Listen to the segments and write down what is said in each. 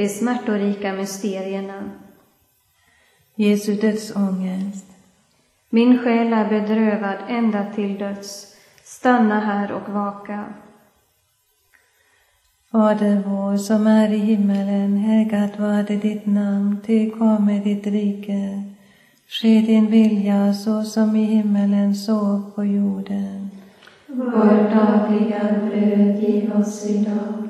de smärtorika mysterierna. Jesu dödsångest. Min själ är bedrövad ända till döds. Stanna här och vaka. Fader vår som är i himmelen, helgat varde ditt namn, tillkomme ditt rike. Ske din vilja så som i himmelen så på jorden. Vårt dagliga bröd giv oss idag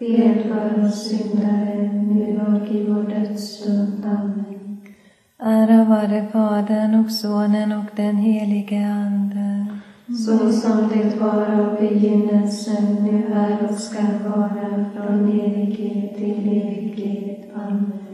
Bed för oss syndare nu och i vår dödsstund. Amen. Ära vare Fadern och Sonen och den helige Ande. Så som det var av begynnelsen, nu är och ska vara från evighet till evighet. Amen.